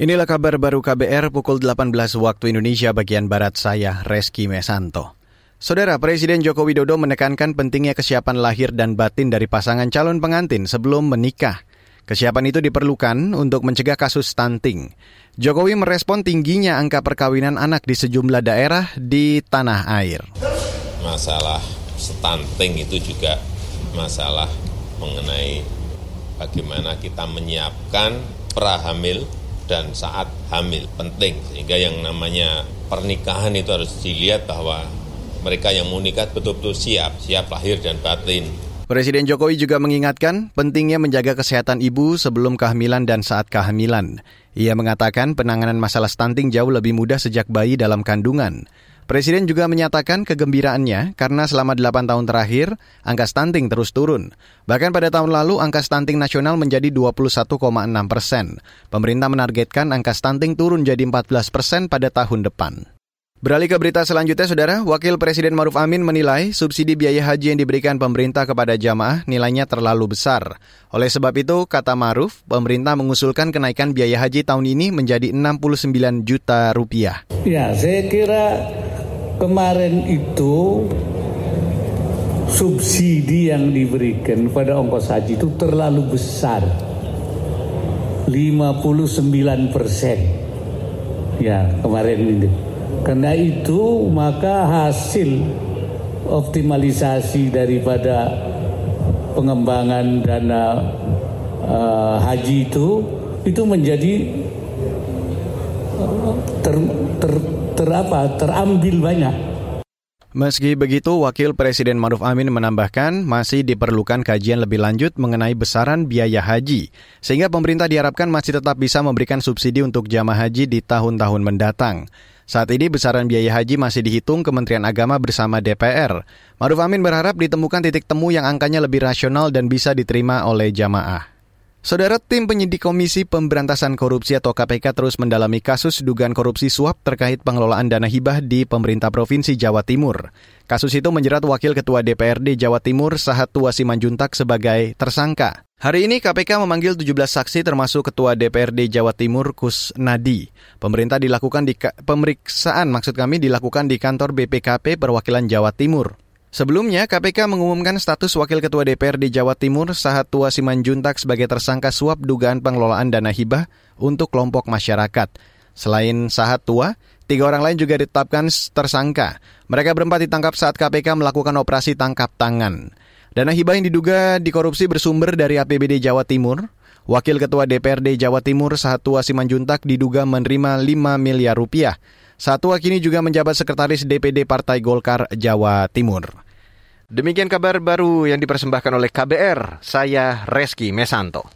Inilah kabar baru KBR pukul 18 waktu Indonesia bagian Barat saya, Reski Mesanto. Saudara Presiden Joko Widodo menekankan pentingnya kesiapan lahir dan batin dari pasangan calon pengantin sebelum menikah. Kesiapan itu diperlukan untuk mencegah kasus stunting. Jokowi merespon tingginya angka perkawinan anak di sejumlah daerah di tanah air. Masalah stunting itu juga masalah mengenai bagaimana kita menyiapkan prahamil dan saat hamil penting sehingga yang namanya pernikahan itu harus dilihat bahwa mereka yang mau nikah betul-betul siap, siap lahir dan batin. Presiden Jokowi juga mengingatkan pentingnya menjaga kesehatan ibu sebelum kehamilan dan saat kehamilan. Ia mengatakan penanganan masalah stunting jauh lebih mudah sejak bayi dalam kandungan. Presiden juga menyatakan kegembiraannya karena selama 8 tahun terakhir, angka stunting terus turun. Bahkan pada tahun lalu, angka stunting nasional menjadi 21,6 persen. Pemerintah menargetkan angka stunting turun jadi 14 persen pada tahun depan. Beralih ke berita selanjutnya, Saudara. Wakil Presiden Maruf Amin menilai subsidi biaya haji yang diberikan pemerintah kepada jamaah nilainya terlalu besar. Oleh sebab itu, kata Maruf, pemerintah mengusulkan kenaikan biaya haji tahun ini menjadi 69 juta rupiah. Ya, saya kira kemarin itu subsidi yang diberikan pada ongkos haji itu terlalu besar. 59 persen. Ya, kemarin ini. Karena itu maka hasil optimalisasi daripada pengembangan dana uh, haji itu itu menjadi ter, ter, ter apa, terambil banyak. Meski begitu, Wakil Presiden Maruf Amin menambahkan masih diperlukan kajian lebih lanjut mengenai besaran biaya haji, sehingga pemerintah diharapkan masih tetap bisa memberikan subsidi untuk jamaah haji di tahun-tahun mendatang. Saat ini besaran biaya haji masih dihitung Kementerian Agama bersama DPR. Maruf Amin berharap ditemukan titik temu yang angkanya lebih rasional dan bisa diterima oleh jamaah. Saudara tim penyidik Komisi Pemberantasan Korupsi atau KPK terus mendalami kasus dugaan korupsi suap terkait pengelolaan dana hibah di pemerintah Provinsi Jawa Timur. Kasus itu menjerat Wakil Ketua DPRD Jawa Timur Sahatua Simanjuntak sebagai tersangka. Hari ini KPK memanggil 17 saksi termasuk Ketua DPRD Jawa Timur Kus Nadi. Pemerintah dilakukan di pemeriksaan maksud kami dilakukan di kantor BPKP perwakilan Jawa Timur. Sebelumnya, KPK mengumumkan status Wakil Ketua DPR di Jawa Timur Sahatua Simanjuntak sebagai tersangka suap dugaan pengelolaan dana hibah untuk kelompok masyarakat. Selain Sahatua, tiga orang lain juga ditetapkan tersangka. Mereka berempat ditangkap saat KPK melakukan operasi tangkap tangan. Dana hibah yang diduga dikorupsi bersumber dari APBD Jawa Timur. Wakil Ketua DPRD Jawa Timur Sahatua Simanjuntak diduga menerima 5 miliar rupiah Satua kini juga menjabat sekretaris DPD Partai Golkar Jawa Timur. Demikian kabar baru yang dipersembahkan oleh KBR, saya Reski Mesanto.